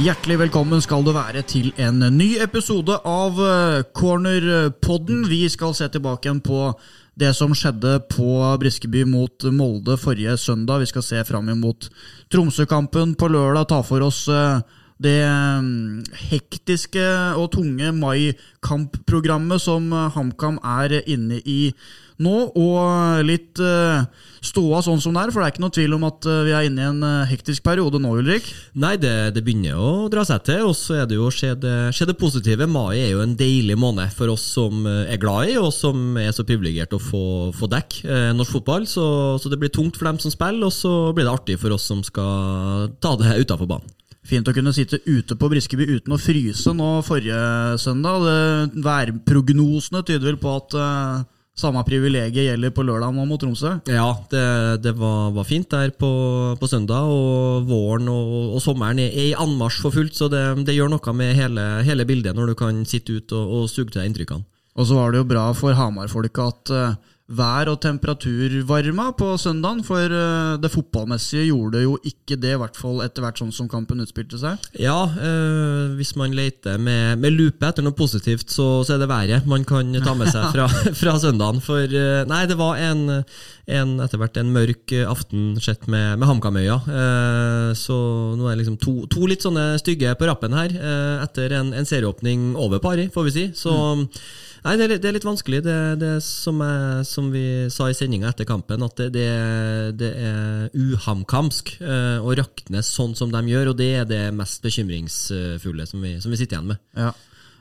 Hjertelig velkommen skal du være til en ny episode av eh, Cornerpodden. Vi skal se tilbake igjen på det som skjedde på Briskeby mot Molde forrige søndag. Vi skal se fram imot Tromsø-kampen på lørdag. Ta for oss eh, det mm, hektiske og tunge mai-kampprogrammet som eh, HamKam er inne i nå, og litt uh, ståa sånn som det er. For det er ikke noe tvil om at uh, vi er inne i en uh, hektisk periode nå, Ulrik. Nei, det, det, begynner å dra seg til, og så er det jo skje det, det, positive. Mai er jo en deilig måned for oss som er glad i, og som er så privilegert å få, få dekk norsk fotball. Så, så, det blir tungt for dem som spiller, og så blir det artig for oss som skal ta det utafor banen. Fint å kunne sitte ute på Briskeby uten å fryse nå forrige søndag. Værprognosene tyder vel på at samme privilegiet gjelder på lørdag nå mot Tromsø? Ja, det, det var, var, fint der på, på, søndag. Og våren og, og sommeren er, i anmarsj for fullt, så det, det, gjør noe med hele, hele, bildet når du kan sitte ut og, og suge til deg inntrykkene. Og så var det jo bra for Hamar-folket at uh, vær- og temperaturvarma på søndagen, for eh, det fotballmessige gjorde jo ikke det, i hvert fall etter hvert sånn som kampen utspilte seg. Ja, øh, hvis man leter med, med lupe etter noe positivt, så, så, er det været man kan ta med seg fra, fra søndagen. For øh, nei, det var en, en, etter hvert en mørk aften sett med, med HamKam-øya. Uh, så nå er det liksom to, to, litt sånne stygge på rappen her, uh, etter en, en serieåpning over pari, får vi si. Så mm. Nei, det er, det er litt vanskelig. Det, det som, er, som, vi sa i sendinga etter kampen, at det, det er uhamkamsk eh, å rakne sånn som de gjør, og det er det mest bekymringsfulle som vi, som vi sitter igjen med. Ja.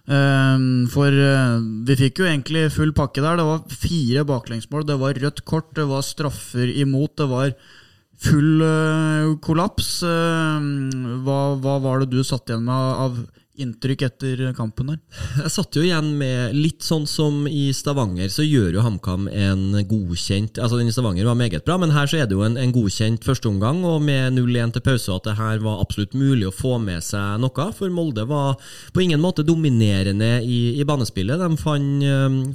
Um, for uh, vi fikk jo egentlig full pakke der. Det var fire baklengsmål, det var rødt kort, det var straffer imot, det var full uh, kollaps. Uh, hva, hva, var det du satt igjen med av inntrykk etter kampen der? Jeg satt jo igjen med litt sånn som i Stavanger, så gjør jo HamKam en godkjent Altså den i Stavanger var meget bra, men her så er det jo en, en godkjent førsteomgang, og med 0-1 til pause, at det her var absolutt mulig å få med seg noe. For Molde var på ingen måte dominerende i, i banespillet. De fant,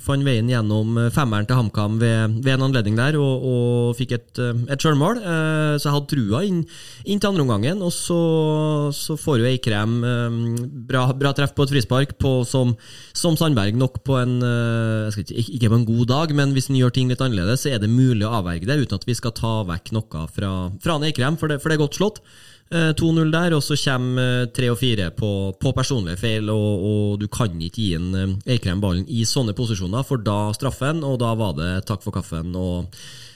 fant, veien gjennom femmeren til HamKam ved, ved, en anledning der, og, og fikk et, et sjølmål. Eh, så jeg hadde trua inn, inn til andreomgangen, og så, så får jo Eikrem bra bra, treff på et frispark på, som, som, Sandberg nok på en uh, ikke, ikke, på en god dag, men hvis han gjør ting litt annerledes, så er det mulig å avverge det uten at vi skal ta vekk noe fra, fra Eikrem, for det, for det er godt slått. 2-0 eh, der, og så kommer 3 og 4 på, på personlige feil, og, og, du kan ikke gi en Eikrem ballen i sånne posisjoner, for da straffen, og da var det takk for kaffen og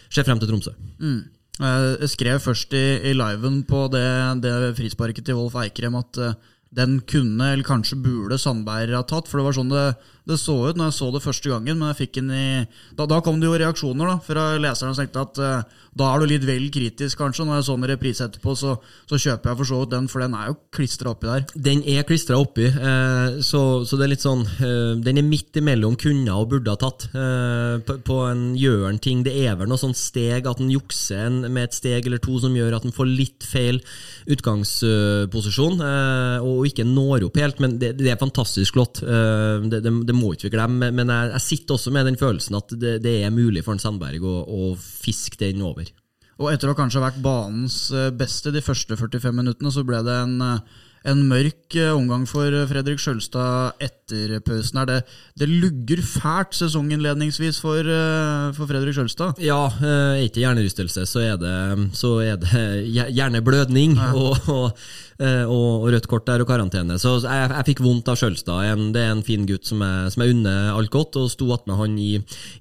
se frem til Tromsø. Mm. Jeg skrev først i, i liven på det, det frisparket til Wolf Eikrem at den kunne, eller kanskje burde, Sandberg ha tatt. For det var sånn det, det så ut når jeg så det første gangen. Men jeg fikk den i Da, da kom det jo reaksjoner da fra leserne som tenkte at uh, da er du litt vel kritisk, kanskje. Når jeg så en reprise etterpå, så, så, kjøper jeg for så vidt den, for den er jo klistra oppi der. Den er klistra oppi, uh, så, så, det er litt sånn uh, Den er midt imellom kunne og burde ha tatt. På, på, en gjør en ting. Det er vel noe sånt steg at en jukser en med et steg eller to som gjør at en får litt feil utgangsposisjon, og ikke når opp helt. Men det, det er fantastisk flott. Det, det, det må ikke vi glemme, men jeg, jeg, sitter også med den følelsen at det, det er mulig for en Sandberg å, å, fiske den over. Og etter å ha kanskje vært banens eh, beste de første 45 minuttene, så ble det en, eh, en mørk eh, omgang for Fredrik Sjølstad etter pausen. her. Det, det lugger fælt sesonginnledningsvis for, for Fredrik Sjølstad. Ja, er ikke hjernerystelse, så er det, så er det hjerneblødning. Ja. og, og og, og, rødt kort der og karantene. Så jeg, jeg fikk vondt av Sjølstad. Det er en fin gutt som jeg, som jeg unner alt godt, og sto attmed han i,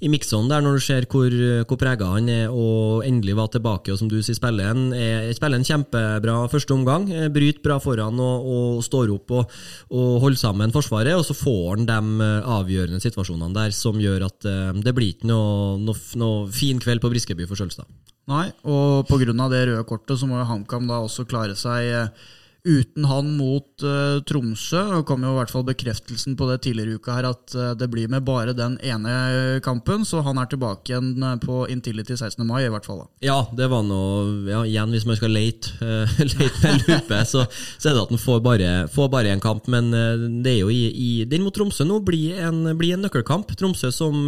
i mikssonen der når du ser hvor, hvor prega han er og endelig var tilbake. Og som du sier, spiller en, er, spiller en kjempebra første omgang. Eh, bryter bra foran og, og står opp og, og, holder sammen Forsvaret, og så får han de eh, avgjørende situasjonene der som gjør at det blir ikke noe, noe, noe fin kveld på Briskeby for Sjølstad. Nei, og pga. det røde kortet så må jo HamKam da også klare seg uten han mot uh, Tromsø. Det kom jo i hvert fall bekreftelsen på det tidligere i uka her at uh, det blir med bare den ene kampen, så han er tilbake igjen uh, på Intility 16. mai, i hvert fall. da. Ja, det var noe ja, Igjen, hvis man skal lete, uh, lete med lupe, så, så, er det at han får bare, får en kamp. Men det er jo i, i den mot Tromsø nå blir en, blir en nøkkelkamp. Tromsø som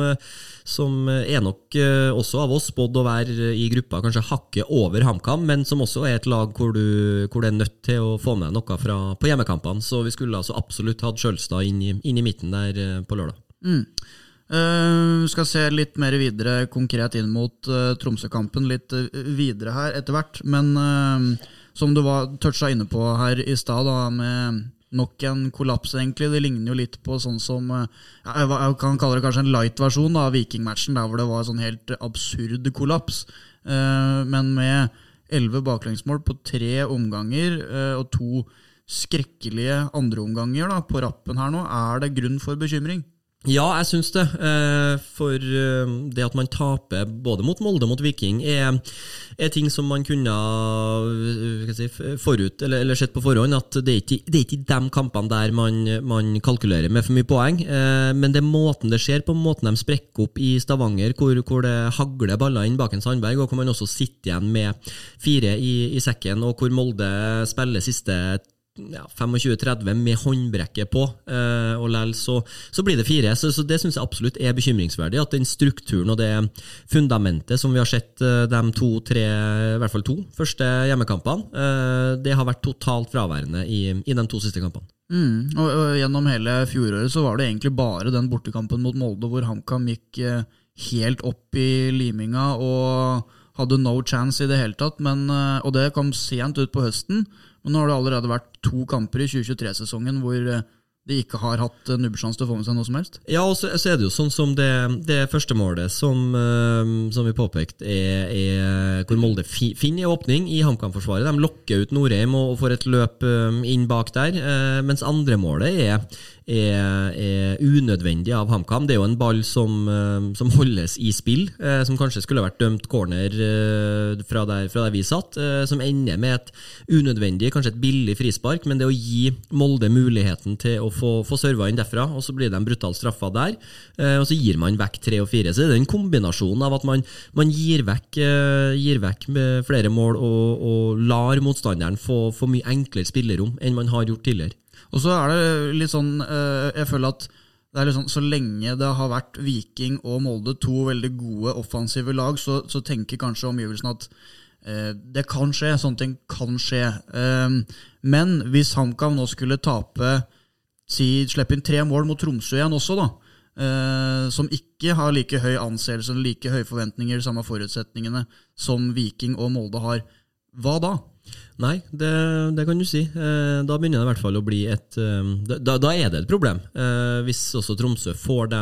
som er nok eh, også av oss spådd å være i gruppa kanskje hakket over HamKam, men som også er et lag hvor du, hvor du er nødt til å få få med noe fra, på hjemmekampene. Så vi skulle altså absolutt hatt Sjølstad inn, inn i midten der eh, på lørdag. Uh, skal se litt mer videre konkret inn mot uh, Tromsø-kampen litt videre her etter hvert. Men uh, som du var toucha inne på her i stad, med nok en kollaps, egentlig. Det ligner jo litt på sånn som Jeg kan kalle det kanskje en light-versjon av Vikingmatchen, der hvor det var sånn helt absurd kollaps. Men med elleve baklengsmål på tre omganger uh, og to skrekkelige andreomganger på rappen her nå, er det grunn for bekymring? Ja, jeg syns det. Eh, For eh, det at man taper både mot Molde og mot Viking, er, er ting som man kunne eh, si, forut, eller, eller sett på forhånd. At det er ikke, ikke de kampene der man, man kalkulerer med for mye poeng. Men det er måten det skjer på, måten de sprekker opp i Stavanger, hvor, hvor det hagler baller inn bak en Sandberg, og hvor man også sitter igjen med fire i, i sekken, og hvor Molde spiller siste ja, 25-30 med håndbrekket på, eh, og likevel så, så blir det fire. Så, så det syns jeg absolutt er bekymringsverdig. At den strukturen og det fundamentet som vi har sett eh, de to-tre, i hvert fall to første hjemmekampene, eh, det har vært totalt fraværende i, i de to siste kampene. Mm, og, og Gjennom hele fjoråret så var det egentlig bare den bortekampen mot Molde hvor HamKam gikk eh, helt opp i liminga og hadde no chance i det hele tatt. Men, eh, og det kom sent ut på høsten. Men nå har det allerede vært to kamper i 2023-sesongen hvor eh, de ikke har hatt nubbesjanse til å få med seg noe som helst. Ja, og så, så er det jo sånn som det, det første målet som, eh, som vi påpekte, er, er hvor Molde fi, finner en åpning i HamKam-forsvaret. De lokker ut Norheim og, får et løp eh, inn bak der, mens andre målet er, er, er unødvendig av HamKam. Det er jo en ball som, eh, som holdes i spill, eh, som kanskje skulle vært dømt corner eh, fra der, fra der vi satt, som ender med et unødvendig, kanskje et billig frispark, men det å gi Molde muligheten til å få, få serva inn derfra, og så blir de brutalt straffa der, og så gir man vekk tre og fire. Så det er en kombinasjon av at man, man gir vekk, gir vekk flere mål og, og lar motstanderen få, få mye enklere spillerom enn man har gjort tidligere. Og så er det litt sånn eh, Jeg føler at det er sånn, Så lenge det har vært Viking og Molde, to veldig gode offensive lag, så, så tenker kanskje omgivelsene at eh, det kan skje. Sånne ting kan skje. Eh, men hvis HamKam nå skulle tape si, Slippe inn tre mål mot Tromsø igjen også, da. eh, som ikke har like høy anseelse eller like høye forventninger, samme forutsetningene, som Viking og Molde har. Hva da? Nei, det, det kan du si. Eh, da begynner det i hvert fall å bli et eh, Da, da er det et problem, eh, hvis også Tromsø får de,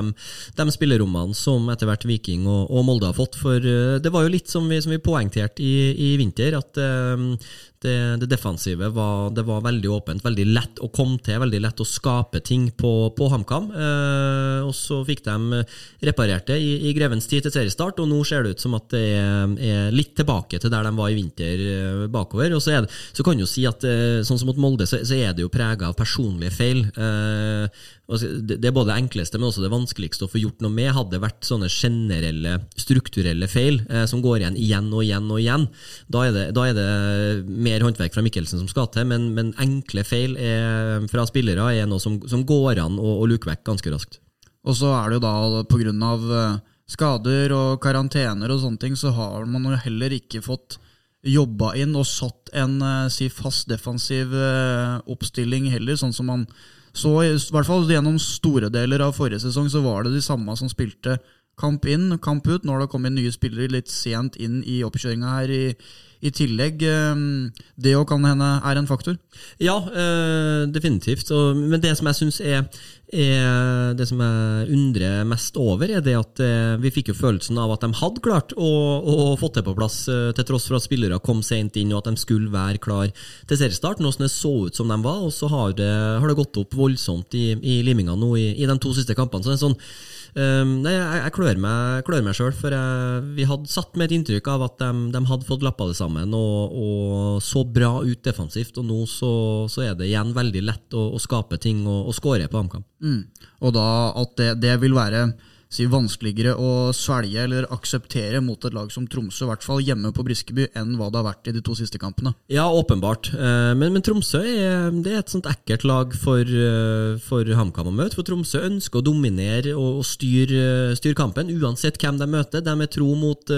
de spillerommene som etter hvert Viking og, og Molde har fått. For det var jo litt som vi, som vi poengterte i, i vinter, at det, det defensive var, det var veldig åpent, veldig lett å komme til, veldig lett å skape ting på, på HamKam. Og så fikk de reparert det i, i grevens tid til seriestart, og nå ser det ut som at det er, litt tilbake til der de var i vinter bakover. Og så, er det, så kan du si at eh, sånn som mot Molde, så, så er det jo prega av personlige feil. Eh, det er både det enkleste, men også det vanskeligste å få gjort noe med. Hadde det vært sånne generelle, strukturelle feil eh, som går igjen igjen og igjen og igjen, da er det, da er det mer håndverk fra Mikkelsen som skal til, men, men enkle feil er, fra spillere er noe som, som går an å, å luke vekk ganske raskt. Og så er det jo da pga. skader og karantener og sånne ting, så har man jo heller ikke fått jobba inn og satt en eh, si fast defensiv eh, oppstilling heller, sånn som man så i hvert fall gjennom store deler av forrige sesong, så var det de samme som spilte kamp inn, kamp ut. Nå har det kommet nye spillere litt sent inn i oppkjøringa her i, i tillegg. eh, Det òg kan hende er en faktor. Ja, eh, definitivt. Og, men det som jeg syns er, er Det som jeg undrer mest over, er det at eh, vi fikk jo følelsen av at de hadde klart å, å få det på plass, eh, til tross for at spillere kom sent inn og at de skulle være klar til seriestart. Nå som det så ut som de var, og så har det, har det gått opp voldsomt i, i liminga nå i, i de to siste kampene. Så det er sånn Um, nei, jeg, jeg klør meg, klør meg sjøl, for jeg, vi hadde satt med et inntrykk av at de, de hadde fått lappa det sammen og, og så bra ut defensivt. Og nå så, så er det igjen veldig lett å, å skape ting og, og skåre på HamKam. Mm. Og da at det, det vil være si, vanskeligere å svelge eller akseptere mot et lag som Tromsø, i hvert fall hjemme på Briskeby, enn hva det har vært i de to siste kampene. Ja, åpenbart. Eh, men, men Tromsø er, er et sånt ekkelt lag for, eh, for HamKam å møte. For Tromsø ønsker å dominere og, og styre, styr kampen, uansett hvem de møter. De er tro mot,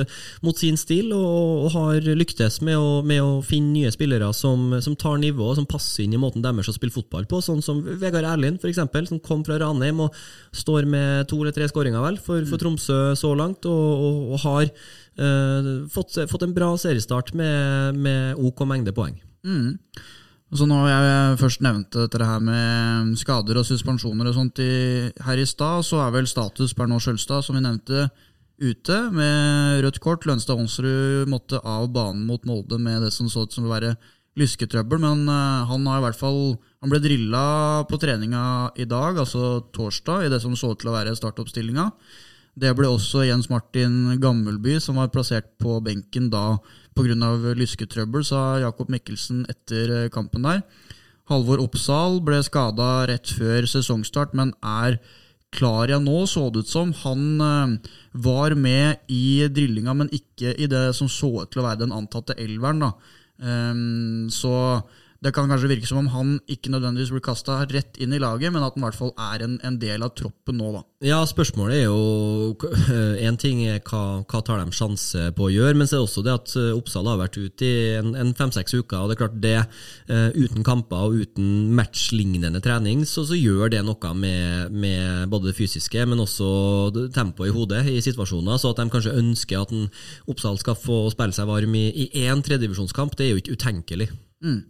mot sin stil og, og har lyktes med å, med å, finne nye spillere som, som tar nivå og som passer inn i måten deres å spille fotball på. Sånn som Vegard Erlind, f.eks., som kom fra Ranheim og står med to eller tre skåringer vel, for, for, Tromsø så langt, og, og, og har uh, fått, fått, en bra seriestart med, med OK mengde poeng. Mm. Så nå jeg først nevnte dette her med skader og suspensjoner og sånt i, her i stad, så er vel status per nå Skjølstad, som vi nevnte, ute med rødt kort. Lønstad Onsrud måtte av banen mot Molde med det som så ut som å være lysketrøbbel, men uh, han har i hvert fall Han ble drilla på treninga i dag, altså torsdag, i det som så til å være startoppstillinga. Det ble også Jens Martin Gammelby, som var plassert på benken da pga. lysketrøbbel, sa Jakob Mikkelsen etter eh, kampen der. Halvor Oppsal ble skada rett før sesongstart, men er klar igjen nå, så det ut som. Han uh, var med i drillinga, men ikke i det som så ut til å være den antatte elveren. da. Um, så det kan kanskje virke som om han ikke nødvendigvis blir kasta rett inn i laget, men at han i hvert fall er en, en del av troppen nå, da. Ja, spørsmålet er jo Én ting er hva, hva tar de sjanse på å gjøre, men så er det også det at eh, Oppsal har vært ute i en, en fem-seks uker. og det er klart det, uh, Uten kamper og uten matchlignende trening, så, så gjør det noe med, med, både det fysiske, men også tempoet i hodet i situasjoner. Så at de kanskje ønsker at en Oppsal skal få spille seg varm i, i én tredjedivisjonskamp, det er jo ikke utenkelig. Mm.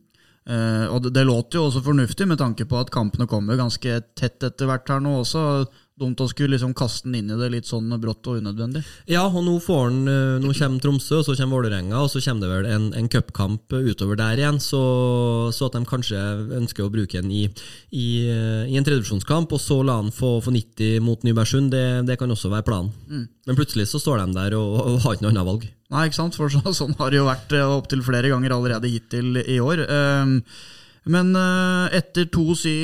Uh, og det, det låter jo også fornuftig, med tanke på at kampene kommer ganske tett etter hvert her nå også. Dumt å skulle liksom kaste den inn i det litt sånn brått og unødvendig. Ja, og nå får den, eh, nå kommer Tromsø, og så kommer Vålerenga, og så kommer det vel en, en cupkamp utover der igjen. Så, så, at de kanskje ønsker å bruke den i, i, i en tredjevisjonskamp, og så la han få, få 90 mot Nybergsund, det, det, kan også være planen. Mm. Men plutselig så står de der og, og har ikke noe annet valg. Nei, ikke sant? For så, sånn har det jo vært eh, opptil flere ganger allerede hittil i år. Ehm, men eh, etter to si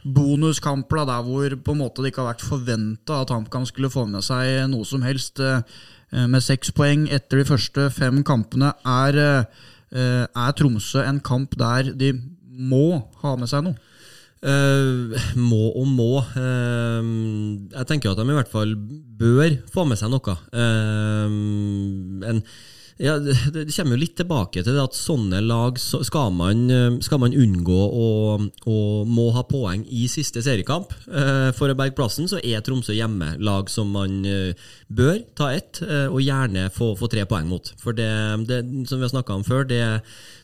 bonuskamper der hvor på en måte det ikke har vært forventa at HamKam skulle få med seg noe som helst, eh, med seks poeng etter de første fem kampene, er, er Tromsø en kamp der de må ha med seg noe? Uh, må og må. Uh, jeg tenker at de i hvert fall bør få med seg noe. Uh, en ja, det, kommer jo litt tilbake til det at sånne lag skal man, skal man unngå å, må ha poeng i siste seriekamp. For å berge plassen så er Tromsø hjemme lag som man bør ta ett, og gjerne få, få tre poeng mot. For det, det som vi har snakka om før, det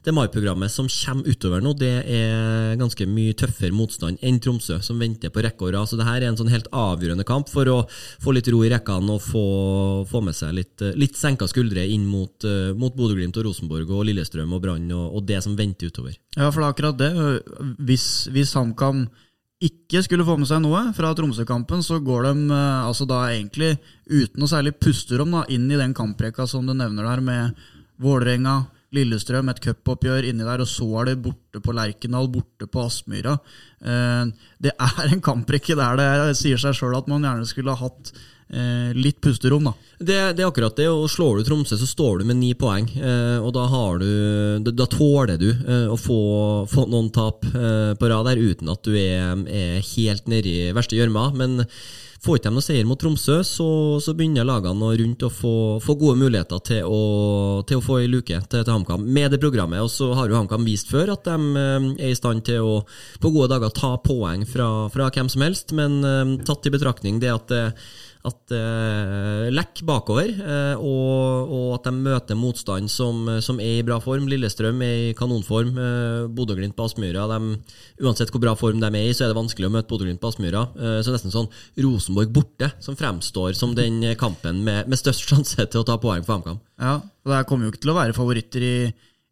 det Mai-programmet som kommer utover nå, det er ganske mye tøffere motstand enn Tromsø, som venter på rekke og rad. Så det her er en sånn helt avgjørende kamp for å få litt ro i rekkene og få, få med seg litt, litt senka skuldre inn mot, mot Bodø-Glimt og Rosenborg og Lillestrøm og Brann og, og, det som venter utover. Ja, for det er akkurat det. Hvis, hvis HamKam ikke skulle få med seg noe fra Tromsø-kampen, så går de eh, altså da egentlig uten noe særlig pusterom da, inn i den kamprekka som du nevner der, med Vålerenga, Lillestrøm, et cupoppgjør inni der, og så er det borte på Lerkendal, borte på Aspmyra. Eh, det er en kamprekke der det sier seg sjøl at man gjerne skulle ha hatt eh, litt pusterom, da. Det, det, er akkurat det, og slår du Tromsø, så står du med ni poeng. Eh, og da, har du, da tåler du å få, få noen tap på rad der uten at du er, er helt nedi verste gjørma. Men Får ikke de noe seier mot Tromsø, så, så begynner lagene rundt å få, få gode muligheter til å, til å få ei luke til, til HamKam med det programmet. Og så har jo HamKam vist før at de eh, er i stand til å på gode dager ta poeng fra, fra hvem som helst, men eh, tatt i betraktning det at det at uh, lekker bakover, uh, og, og, at de møter motstand som, som, er i bra form. Lillestrøm er i kanonform. Uh, Bodø-Glimt på Aspmyra Uansett hvor bra form de er i, så er det vanskelig å møte Bodø-Glimt på Aspmyra. Uh, så nesten sånn Rosenborg borte, som fremstår som den kampen med, med størst sjanse til å ta poeng for HamKam. Ja, og det kommer jo ikke til å være favoritter i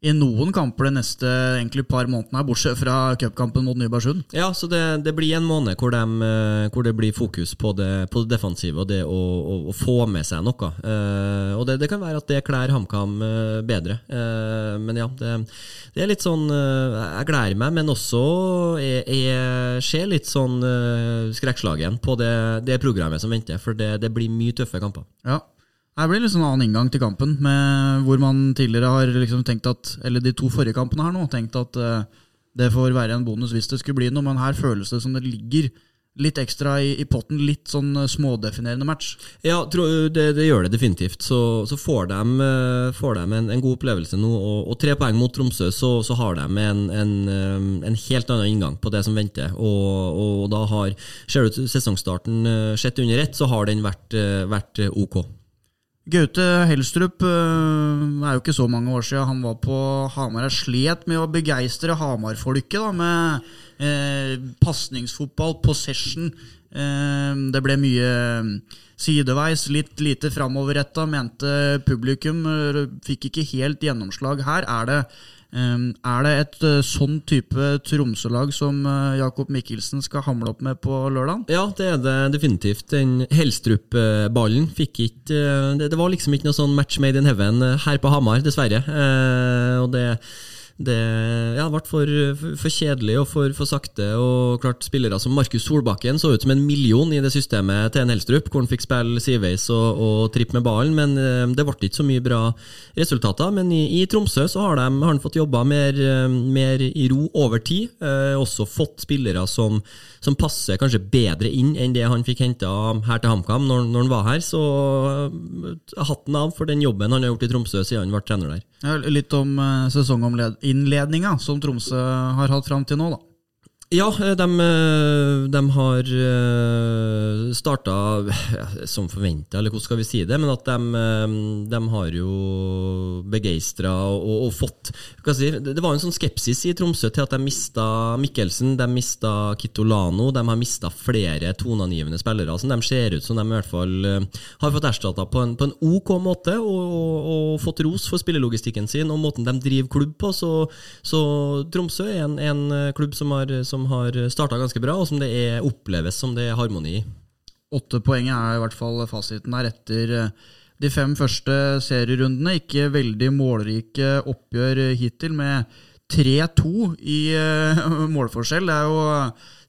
i noen kamper de neste egentlig par månedene, bortsett fra cupkampen mot Nybergsund. Ja, så det, det, blir en måned hvor, de, eh, hvor, det blir fokus på det, på det defensive og det å, å, å, få med seg noe. Uh, og det, det, kan være at det kler HamKam eh, bedre. Uh, men ja, det, det, er litt sånn uh, Jeg gleder meg, men også jeg, jeg ser litt sånn skrekkslagen på det, det, programmet som venter, for det, blir mye tøffe kamper. Ja, det blir liksom en annen inngang til kampen, hvor man tidligere har liksom tenkt at Eller de to forrige kampene her nå, tenkt at uh, det får være en bonus hvis det skulle bli noe, men her føles det som det ligger litt ekstra i, i potten. Litt sånn uh, smådefinerende match. Ja, det, det, gjør det definitivt. Så, så får de, uh, får de en, en, god opplevelse nå. Og, og, tre poeng mot Tromsø, så, så har de en, en, en, helt annen inngang på det som venter. Og, og da har, ser du sesongstarten sett under ett, så har den vært, vært ok. Gaute Helstrup uh, er jo ikke så mange år siden han var på Hamar. Jeg slet med å begeistre Hamar-folket med eh, pasningsfotball, possession. Eh, det ble mye sideveis, litt lite framoverretta, mente publikum. Fikk ikke helt gjennomslag her. Er det er det et eh, sånn type Tromsø-lag som eh, Jakob Mikkelsen skal hamle opp med på lørdag? Ja, det er det definitivt. Den Helstrup-ballen fikk ikke det, det, var liksom ikke noe sånn match made in heaven her på Hamar, dessverre. Eh, og det det ja, ble for, for, kjedelig og for, for, sakte. og klart Spillere som Markus Solbakken så ut som en million i det systemet til en Helstrup, hvor han fikk spille sideveis og, og trippe med ballen. Men eh, det ble ikke så mye bra resultater. Men i, i Tromsø så har, de, har han fått jobba mer, eh, mer, i ro over tid. Eh, også fått spillere som, som, passer kanskje bedre inn enn det han fikk henta her til HamKam når, når, han var her. Så eh, hatten av for den jobben han har gjort i Tromsø siden han ble trener der. Litt om uh, sesonginnledninga som Tromsø har hatt fram til nå, da. Ja, de, eh, de har eh, starta som forventa, eller hvordan skal vi si det? Men at de, eh, de har jo begeistra og, og, fått si, Det var en sånn skepsis i Tromsø til at de mista Mikkelsen, de mista Kitolano, de har mista flere toneangivende spillere. altså de ser ut som de i hvert fall har fått erstatta på, på, en ok måte og, og, fått ros for spillelogistikken sin og måten de driver klubb på. Så, så Tromsø er en, en klubb som har som har starta ganske bra, og som det er, oppleves som det er harmoni i. Åtte poeng er i hvert fall fasiten her etter eh, de fem første serierundene. Ikke veldig målrike oppgjør hittil, med 3-2 i uh, målforskjell. Det er jo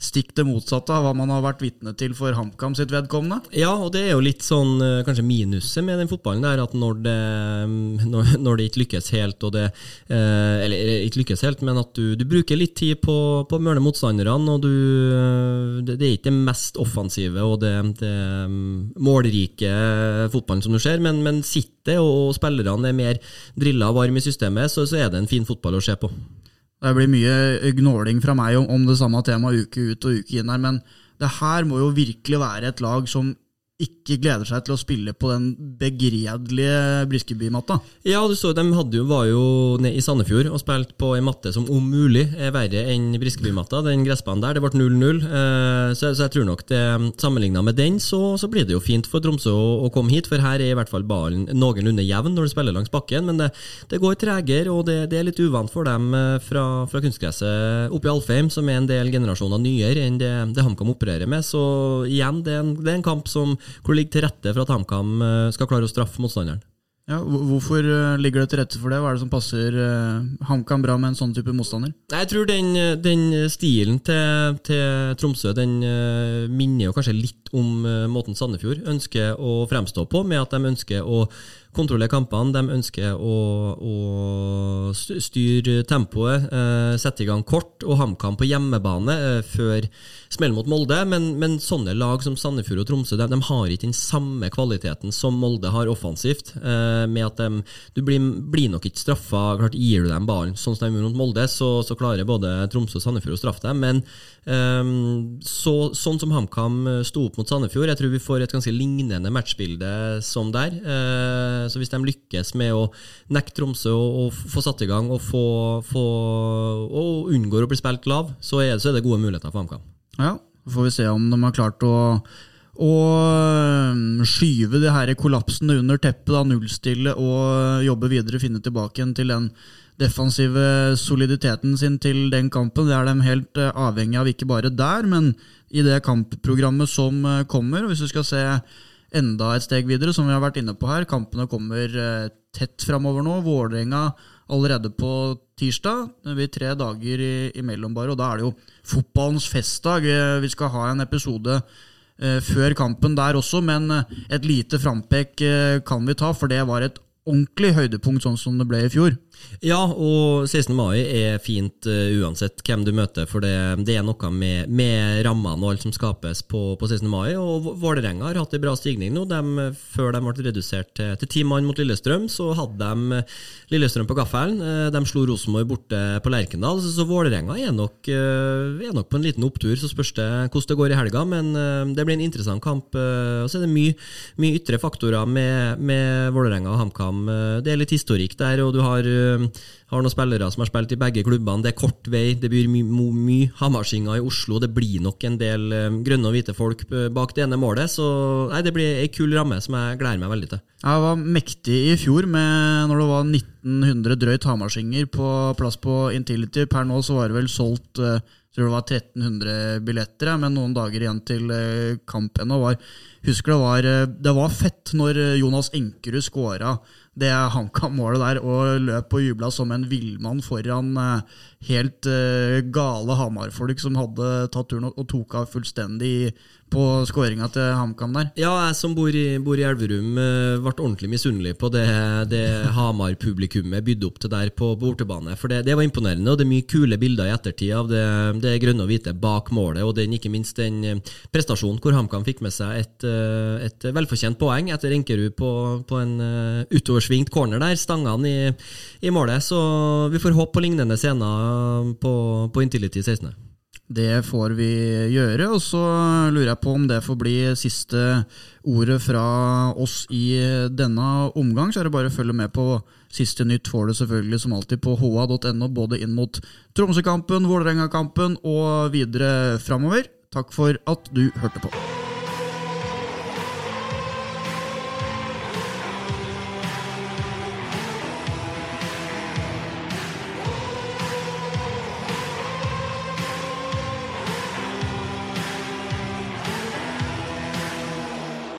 stikk det motsatte av hva man har vært vitne til for HamKam sitt vedkommende. Ja, og det er jo litt sånn eh, kanskje minuset med den fotballen der, at når det, mm, når, når det ikke lykkes helt, det eh, Eller ikke lykkes helt, men at du, du bruker litt tid på, på mørne motstanderne, og du det, det, er ikke det mest offensive og det, det mm, målrike fotballen som du ser, men, men sitter og, og spillerne er mer drilla og varme i systemet, så, så er det en fin fotball å se på. Det blir mye gnåling fra meg om, om det samme temaet uke ut og uke inn her, men det her må jo virkelig være et lag som ikke gleder seg til å spille på den begredelige Briskeby-matta. Ja, du så de jo, var jo nede i Sandefjord og spilte på en matte som om mulig er verre enn Briskeby-matta. Den gressbanen der. Det ble 0-0. Eh, så, så, jeg tror nok det sammenligna med den, så, så, blir det jo fint for Tromsø å, å, komme hit. For her er i hvert fall ballen noenlunde jevn når du spiller langs bakken. Men det, det går tregere, og det, det, er litt uvant for dem eh, fra, fra kunstgresset oppe i Alfheim, som er en del generasjoner nyere enn det, det HamKam opererer med. Så igjen, det er en, er en kamp som hvor det ligger til rette for at HamKam eh, skal klare å straffe motstanderen. Ja, hvorfor eh, ligger det til rette for det? Hva er det som passer uh, HamKam bra med en sånn type motstander? Jeg tror den, den stilen til, til, Tromsø den minner jo kanskje litt om måten Sandefjord ønsker å fremstå på, med at de ønsker å kontrollere kampene. De ønsker å, å styre tempoet, eh, sette i gang kort og HamKam på hjemmebane eh, før smellen mot Molde. Men, men, sånne lag som Sandefjord og Tromsø de, de, har ikke den samme kvaliteten som Molde har offensivt. Eh, med at de, Du blir, blir, nok ikke straffa. Klart Gir du dem ballen sånn som de gjorde mot Molde, så, så, klarer både Tromsø og Sandefjord å straffe dem. Men Um, så, sånn som HamKam sto opp mot Sandefjord, jeg tror vi får et ganske lignende matchbilde som der. Så hvis de lykkes med å nekte Tromsø å, få satt i gang og, få, få, og unngår å bli spilt lav, så er, så er, det gode muligheter for HamKam. Ja, så får vi se om de har klart å Og skyve det her kollapsen under teppet, da, nullstille og jobbe videre, finne tilbake igjen til den defensive soliditeten sin til den kampen. Det er de helt avhengig av, ikke bare der, men i det kampprogrammet som kommer. Og hvis du skal se enda et steg videre, som vi har vært inne på her, kampene kommer tett framover nå. Vålerenga allerede på tirsdag. Det blir tre dager imellom bare, og da er det jo fotballens festdag. Vi skal ha en episode eh, før kampen der også, men eh, et lite frampek eh, kan vi ta, for det var et ordentlig høydepunkt, sånn som det ble i fjor. Ja, og 16. mai er fint uh, uansett hvem du møter, for det, det er noe med, med, rammene og alt som skapes på, på 16. mai. Og Vålerenga har hatt en bra stigning nå. De, før de ble redusert til, til ti mann mot Lillestrøm, så hadde de Lillestrøm på gaffelen. Uh, de slo Rosenborg borte på Lerkendal, så, så Vålerenga er, nok, er nok på en liten opptur. Så spørs det hvordan det går i helga, men det blir en interessant kamp. og så er det mye, mye ytre faktorer med, med Vålerenga og HamKam. Det er litt historikk der, og du har Eh, har noen spillere som har spilt i begge klubbene. Det er kort vei, det blir mye my, Hamarsinga i Oslo. Det blir nok en del um, grønne og hvite folk bak det ene målet. Så nei, det blir ei kul ramme som jeg gleder meg veldig til. Jeg var mektig i fjor med når det var 1900 drøyt hamarsinger på plass på Intility. Per nå så var det vel solgt jeg tror det var 1300 billetter, men noen dager igjen til kamp ennå. Husker det var, det var fett når Jonas Enkerud skåra det HamKam-målet der og løp og jubla som en villmann foran eh, helt uh, gale Hamar-folk som hadde tatt turen og, tok av fullstendig på skåringa til HamKam der. Ja, jeg som bor i, bor i Elverum, uh, ble ordentlig misunnelig på det, det Hamar-publikummet bydde opp til der på bortebane. For det, det, var imponerende, og det er mye kule bilder i ettertid av det, det grønne og hvite bak målet, og den, ikke minst den prestasjonen hvor HamKam fikk med seg et, et velfortjent poeng etter Enkerud på, på en utover svingt corner der, stangene i, i, målet. Så vi får håpe på lignende scener på, på Intility 16. Det får vi gjøre, og så lurer jeg på om det får bli siste ordet fra oss i denne omgang. Så er det bare å følge med på siste nytt får du selvfølgelig som alltid på ha.no, både inn mot Tromsø-kampen, Vålerenga-kampen og videre framover. Takk for at du hørte på.